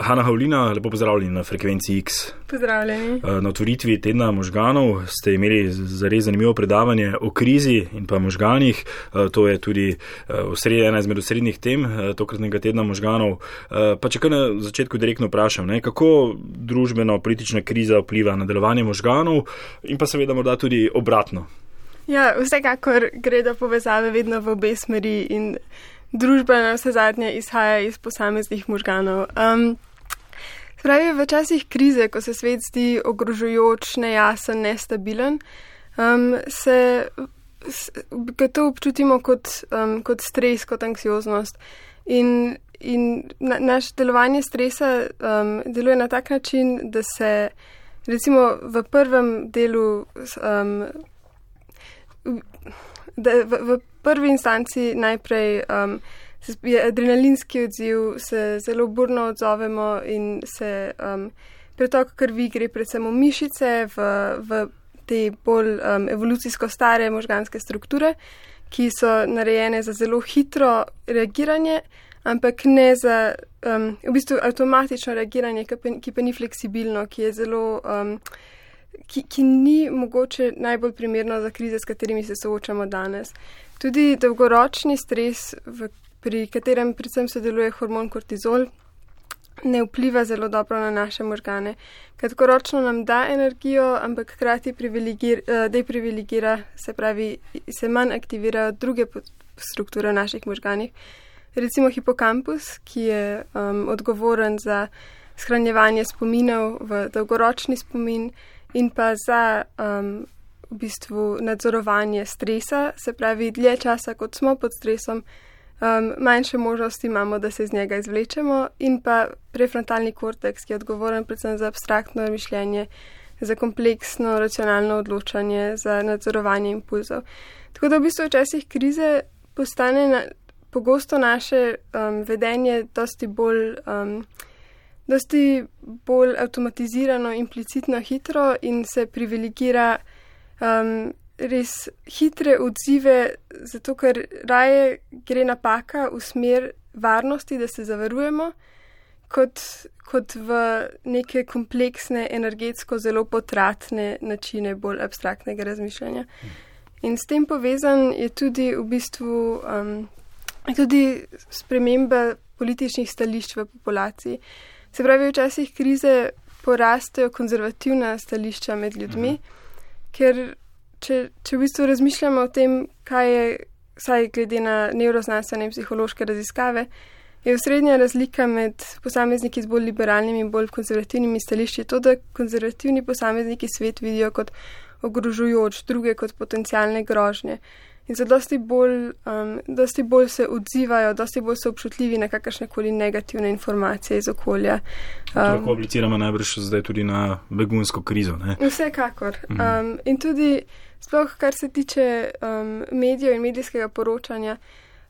Hanna Havlina, lepo pozdravljeni na frekvenci X. Pozdravljeni. Na otvoritvi tedna možganov ste imeli zares zanimivo predavanje o krizi in pa možganih. To je tudi osrednja, ena izmed osrednjih tem tokratnega tedna možganov. Pa če kar na začetku direktno vprašam, ne, kako družbeno-politična kriza vpliva na delovanje možganov in pa seveda morda tudi obratno. Ja, vsekakor gre do povezave vedno v obe smeri in družba na vse zadnje izhaja iz posameznih možganov. Um, Pravi, v časih krize, ko se svet zdi ogrožujoč, nejasen, nestabilen, um, se to občutimo kot, um, kot stres, kot anksioznost. In, in na, naš delovanje stresa um, deluje na tak način, da se recimo v prvem delu um, da v, v prvi instanci najprej um, je adrenalinski odziv, se zelo burno odzovemo in se um, pretok krvi gre predvsem v mišice, v, v te bolj um, evolucijsko stare možganske strukture, ki so narejene za zelo hitro reagiranje, ampak ne za um, v bistvu avtomatično reagiranje, ki pa ni fleksibilno, ki je zelo. Um, ki, ki ni mogoče najbolj primerno za krize, s katerimi se soočamo danes. Tudi dolgoročni stres, v, pri katerem predvsem sodeluje hormon kortizol, ne vpliva zelo dobro na naše možgane. Kratkoročno nam da energijo, ampak hkrati eh, deprivilegira, se pravi, se manj aktivirajo druge strukture v naših možganih. Recimo hipokampus, ki je um, odgovoren za shranjevanje spominov v dolgoročni spomin in pa za um, v bistvu nadzorovanje stresa, se pravi, dlje časa, kot smo pod stresom, um, manjše možnosti imamo, da se iz njega izvlečemo, in pa prefrontalni korteks, ki je odgovoren predvsem za abstraktno mišljenje, za kompleksno racionalno odločanje, za nadzorovanje impulzov. Tako da v bistvu včasih krize postane na, pogosto naše um, vedenje dosti bolj. Um, dosti bolj avtomatizirano, implicitno, hitro in se privilegira um, res hitre odzive, zato ker raje gre napaka v smer varnosti, da se zavarujemo, kot, kot v neke kompleksne, energetsko zelo potratne načine bolj abstraktnega razmišljanja. In s tem povezan je tudi v bistvu um, tudi sprememba političnih stališč v populaciji. Se pravi, včasih krize porastejo konzervativna stališča med ljudmi, mhm. Ker če, če v bistvu razmišljamo o tem, kaj je, saj glede na neuroznanstvene in psihološke raziskave, je osrednja razlika med posamezniki z bolj liberalnimi in bolj konzervativnimi stališči to, da konzervativni posamezniki svet vidijo kot ogrožujoč, druge kot potencijalne grožnje in se dosti bolj, um, dosti bolj se odzivajo, dosti bolj so občutljivi na kakršne koli negativne informacije iz okolja. Um, lahko obliciramo najbrž zdaj tudi na begunsko krizo. Ne? Vsekakor. Mhm. Um, in tudi, sploh kar se tiče um, medijev in medijskega poročanja,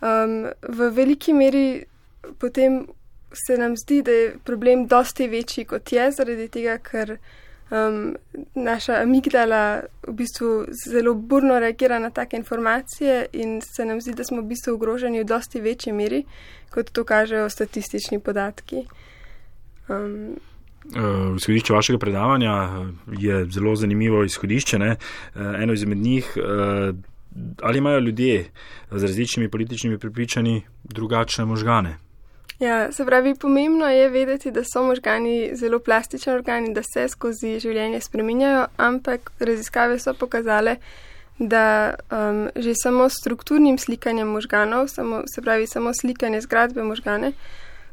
um, v veliki meri potem se nam zdi, da je problem dosti večji kot je, zaradi tega, ker um, naša amigdala v bistvu zelo burno reagira na take informacije in se nam zdi, da smo v bistvu ogroženi v dosti večji meri, kot to kažejo statistični podatki. Um, uh, Izhodišče vašega predavanja uh, je zelo zanimivo izhodišče. Ne? Uh, eno izmed njih, ali imajo ljudje z različnimi političnimi pripričanji drugačne možgane? Ja, se pravi, pomembno je vedeti, da so možgani zelo plastični organi, da se skozi življenje spreminjajo, ampak raziskave so pokazale, da um, že samo strukturnim slikanjem možganov, samo, se pravi, samo slikanje zgradbe možgane,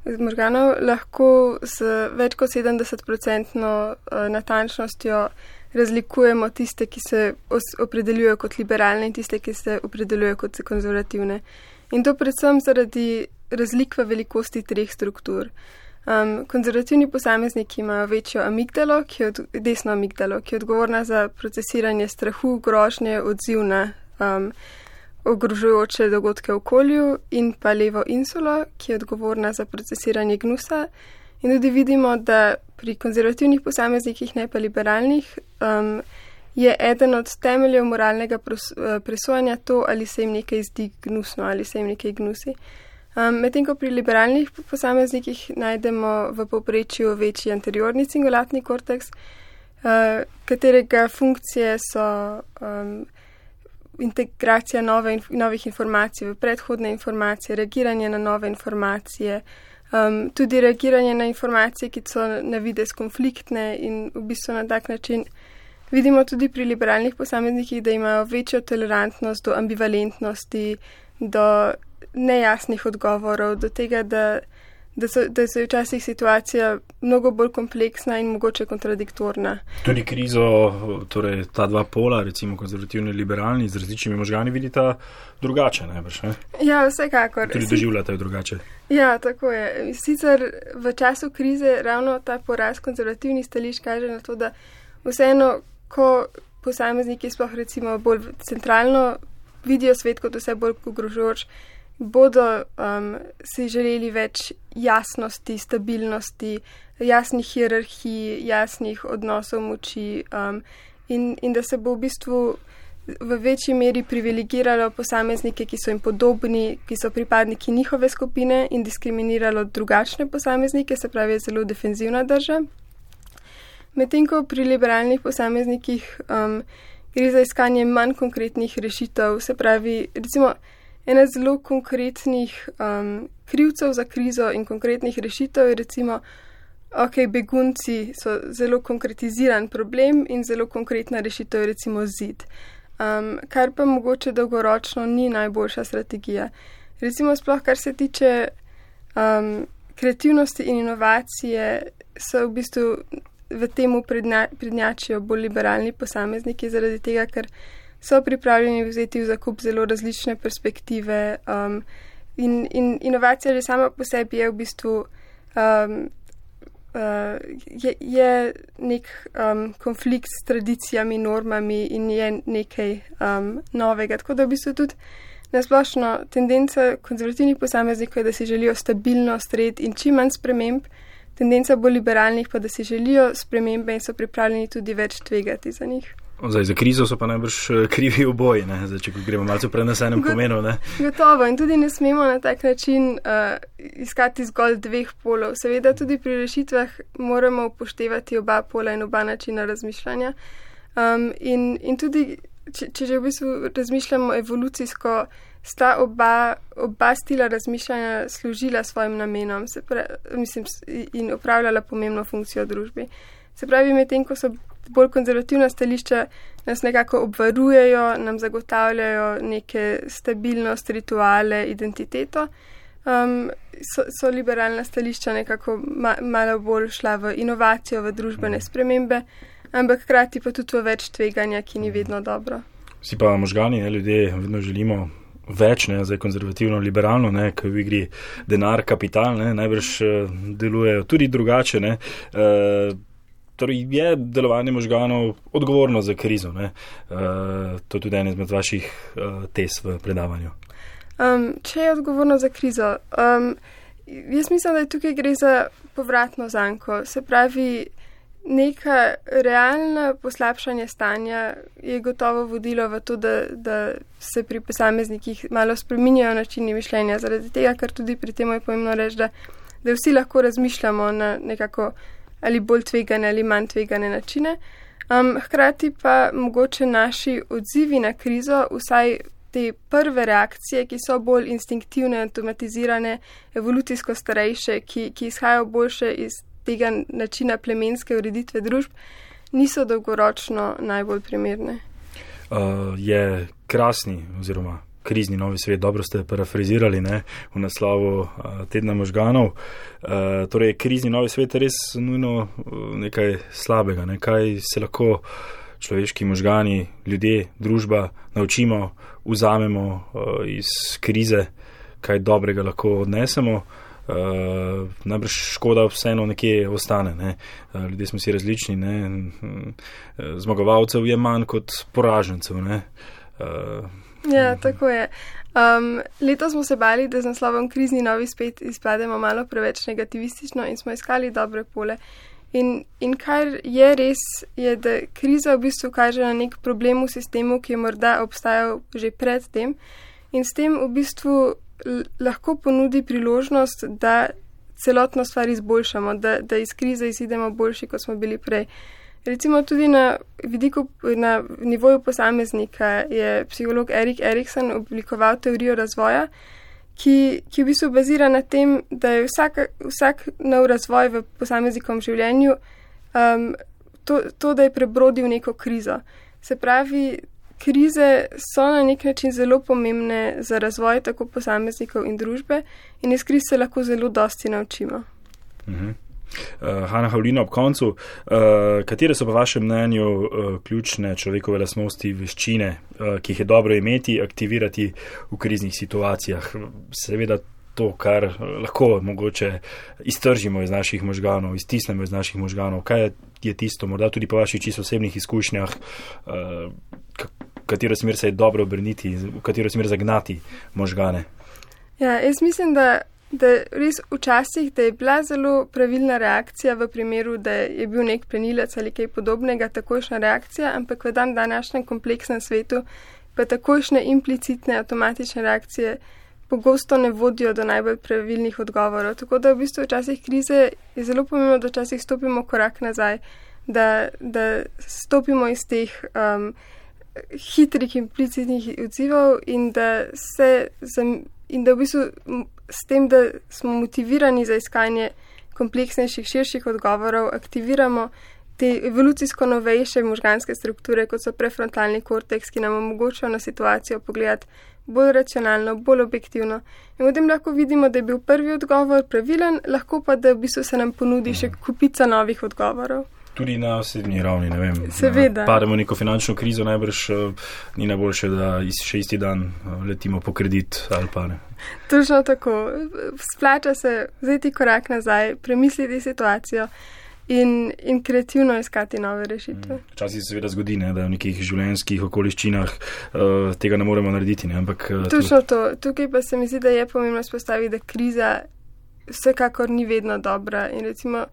možganov lahko z več kot 70-odstotno uh, natančnostjo razlikujemo tiste, ki se opredeljujejo kot liberalne in tiste, ki se opredeljujejo kot konzervativne. In to predvsem zaradi razlik v velikosti treh struktur. Um, konzervativni posamezniki imajo večjo amigdalo, ki je od, desno amigdalo, ki je odgovorna za procesiranje strahu, grožnje, odziv na um, ogrožujoče dogodke v okolju, in pa levo insulo, ki je odgovorna za procesiranje gnusa. In tudi vidimo, da pri konzervativnih posameznikih, ne pa liberalnih, um, je eden od temeljev moralnega presojanja to, ali se jim nekaj zdi gnusno ali se jim nekaj gnusi. Um, Medtem ko pri liberalnih posameznikih najdemo v povprečju večji anteriorni cingulatni korteks, uh, katerega funkcije so um, integracija nove, novih informacij v predhodne informacije, reagiranje na nove informacije, um, tudi reagiranje na informacije, ki so na vides konfliktne in v bistvu na tak način. Vidimo tudi pri liberalnih posameznikih, da imajo večjo tolerantnost do ambivalentnosti, do nejasnih odgovorov, do tega, da, da, so, da so včasih situacija mnogo bolj kompleksna in mogoče kontradiktorna. Tudi krizo, torej ta dva pola, recimo konzervativni in liberalni, z različnimi možgani vidita drugače, najbrž. Ne? Ja, vsekakor. Tudi doživljate jo drugače. Ja, tako je. Sicer v času krize ravno ta poraz konzervativnih stališč kaže na to, da vseeno, ko posamezniki sploh recimo bolj centralno vidijo svet kot vse bolj ogrožujoč, bodo um, si želeli več jasnosti, stabilnosti, jasnih hierarhij, jasnih odnosov moči um, in, in da se bo v bistvu v večji meri privilegiralo posameznike, ki so jim podobni, ki so pripadniki njihove skupine in diskriminiralo drugačne posameznike, se pravi, zelo defenzivna drža. Medtem ko pri liberalnih posameznikih um, gre za iskanje manj konkretnih rešitev, se pravi, recimo, ena zelo konkretnih um, krivcev za krizo in konkretnih rešitev je recimo, ok, begunci so zelo konkretiziran problem in zelo konkretna rešitev je recimo zid. Um, kar pa mogoče dolgoročno ni najboljša strategija. Recimo sploh, kar se tiče um, kreativnosti in inovacije, so v bistvu v temu prednjačijo bolj liberalni posamezniki zaradi tega, ker so pripravljeni vzeti v zakup zelo različne perspektive. Um, in, in inovacija že sama po sebi je v bistvu um, uh, je, je nek um, konflikt s tradicijami, normami in je nekaj um, novega. Tako da v bistvu tudi nasplošno tendenca konzervativnih posameznikov je, da si želijo stabilnost, red in čim manj sprememb. Tendenca bolj liberalnih pa, da si želijo spremembe in so pripravljeni tudi več tvegati za njih. Zdaj, za krizo so pa najbrž eh, krivi oboji, Zdaj, če gremo malce v prenesenem Got, pomenu. Ne? Gotovo in tudi ne smemo na tak način uh, iskati zgolj dveh polov. Seveda tudi pri rešitvah moramo upoštevati oba pola in oba načina razmišljanja. Um, in, in tudi, če, če že v bistvu razmišljamo evolucijsko, sta oba, oba stila razmišljanja služila svojim namenom pra, mislim, in upravljala pomembno funkcijo v družbi. Se pravi, medtem ko so bolj konzervativna stališča nas nekako obvarujejo, nam zagotavljajo neke stabilnost, rituale, identiteto. Um, so, so liberalna stališča nekako ma, malo bolj šla v inovacijo, v družbene spremembe, ampak hkrati pa tudi v več tveganja, ki ni vedno dobro. Si pa možgani, ne, ljudje, vedno želimo več, ne, zdaj konzervativno, liberalno, ne, ker v igri denar, kapital, ne, najbrž uh, delujejo tudi drugače. Ne, uh, torej je delovanje možganov odgovorno za krizo. Uh, to je tudi ena izmed vaših uh, test v predavanju. Um, če je odgovorno za krizo, um, jaz mislim, da je tukaj gre za povratno zanko. Se pravi, neka realna poslabšanje stanja je gotovo vodilo v to, da, da se pri posameznikih malo spreminjajo načini mišljenja. Zaradi tega, ker tudi pri tem je pomembno reči, da, da vsi lahko razmišljamo na nekako ali bolj tvegane ali manj tvegane načine. Um, hkrati pa mogoče naši odzivi na krizo, vsaj te prve reakcije, ki so bolj instinktivne, automatizirane, evolucijsko starejše, ki, ki izhajajo boljše iz tega načina plemenske ureditve družb, niso dolgoročno najbolj primerne. Uh, je krasni oziroma krizni novi svet, dobro ste parafrazirali ne, v naslovu uh, tedna možganov. Uh, torej, krizni novi svet je res nujno uh, nekaj slabega, ne, kaj se lahko človeški možgani, ljudje, družba naučimo, vzamemo uh, iz krize, kaj dobrega lahko odnesemo. Uh, najbrž škoda vseeno nekje ostane. Ne. Uh, ljudje smo si različni, ne. zmagovalcev je manj kot poražencev. Ne. Uh, Ja, tako je. Um, letos smo se bali, da z naslovom krizni novi spet izpademo malo preveč negativistično in smo iskali dobre pole. In, in kar je res, je, da kriza v bistvu kaže na nek problem v sistemu, ki je morda obstajal že pred tem in s tem v bistvu lahko ponudi priložnost, da celotno stvar izboljšamo, da, da iz krize izidemo boljši, kot smo bili prej. Recimo tudi na vidiku, na nivoju posameznika je psiholog Erik Erikson oblikoval teorijo razvoja, ki, ki v bistvu bazira na tem, da je vsak, vsak nov razvoj v posameznikom življenju um, to, to, da je prebrodil neko krizo. Se pravi, krize so na nek način zelo pomembne za razvoj tako posameznikov in družbe in iz kriz se lahko zelo dosti naučimo. Mhm. Uh, Hanna Havlina, ob koncu, uh, katere so po vašem mnenju uh, ključne človekove lasnosti, veščine, uh, ki jih je dobro imeti, aktivirati v kriznih situacijah? Seveda to, kar lahko mogoče iztržimo iz naših možganov, iztisnemo iz naših možganov. Kaj je tisto, morda tudi po vaših čisto osebnih izkušnjah, uh, katero smer se je dobro obrniti, v katero smer zagnati možgane. Ja, jaz mislim, da, da res včasih, da je bila zelo pravilna reakcija v primeru, da je bil nek plenilec ali kaj podobnega, takošna reakcija, ampak v dan današnjem kompleksnem svetu pa takošne implicitne avtomatične reakcije pogosto ne vodijo do najbolj pravilnih odgovorov. Tako da v bistvu včasih krize je zelo pomembno, da včasih stopimo korak nazaj, da, da stopimo iz teh. Um, hitrih implicitnih odzivov in da se in da v bistvu s tem, da smo motivirani za iskanje kompleksnejših, širših odgovorov, aktiviramo te evolucijsko novejše možganske strukture, kot so prefrontalni korteks, ki nam omogočajo na situacijo pogledati bolj racionalno, bolj objektivno. In potem lahko vidimo, da je bil prvi odgovor pravilen, lahko pa da v bistvu se nam ponudi še kupica novih odgovorov tudi na osebni ravni. Seveda. Pademo v neko finančno krizo, najbrž uh, ni najboljše, da iz, še isti dan uh, letimo po kredit ali pa ne. Točno tako. Splača se vzeti korak nazaj, premisliti situacijo. In, in kreativno iskati nove rešitve. Mm. Včasih se seveda zgodi, ne, da v nekih življenjskih okoliščinah uh, tega ne moremo narediti. Ne, ampak, uh, Točno to. Tukaj pa se mi zdi, da je pomembno spostaviti, da kriza vsekakor ni vedno dobra. In recimo,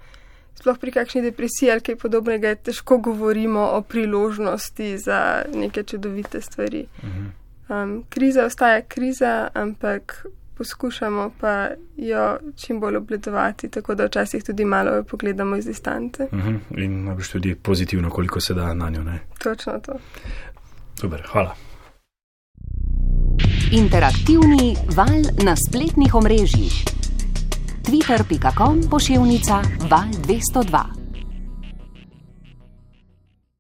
sploh pri kakšni depresiji ali kaj podobnega, težko govorimo o priložnosti za neke čudovite stvari. Mhm. Um, kriza ostaja kriza, ampak poskušamo pa jo čim bolj obledovati, tako da včasih tudi malo pogledamo iz distance. Uhum. In najbrž tudi pozitivno, koliko se da na njo. Ne? Točno to. Super, hvala. Interaktivni val na spletnih omrežjih twitter.com pošiljka val 202.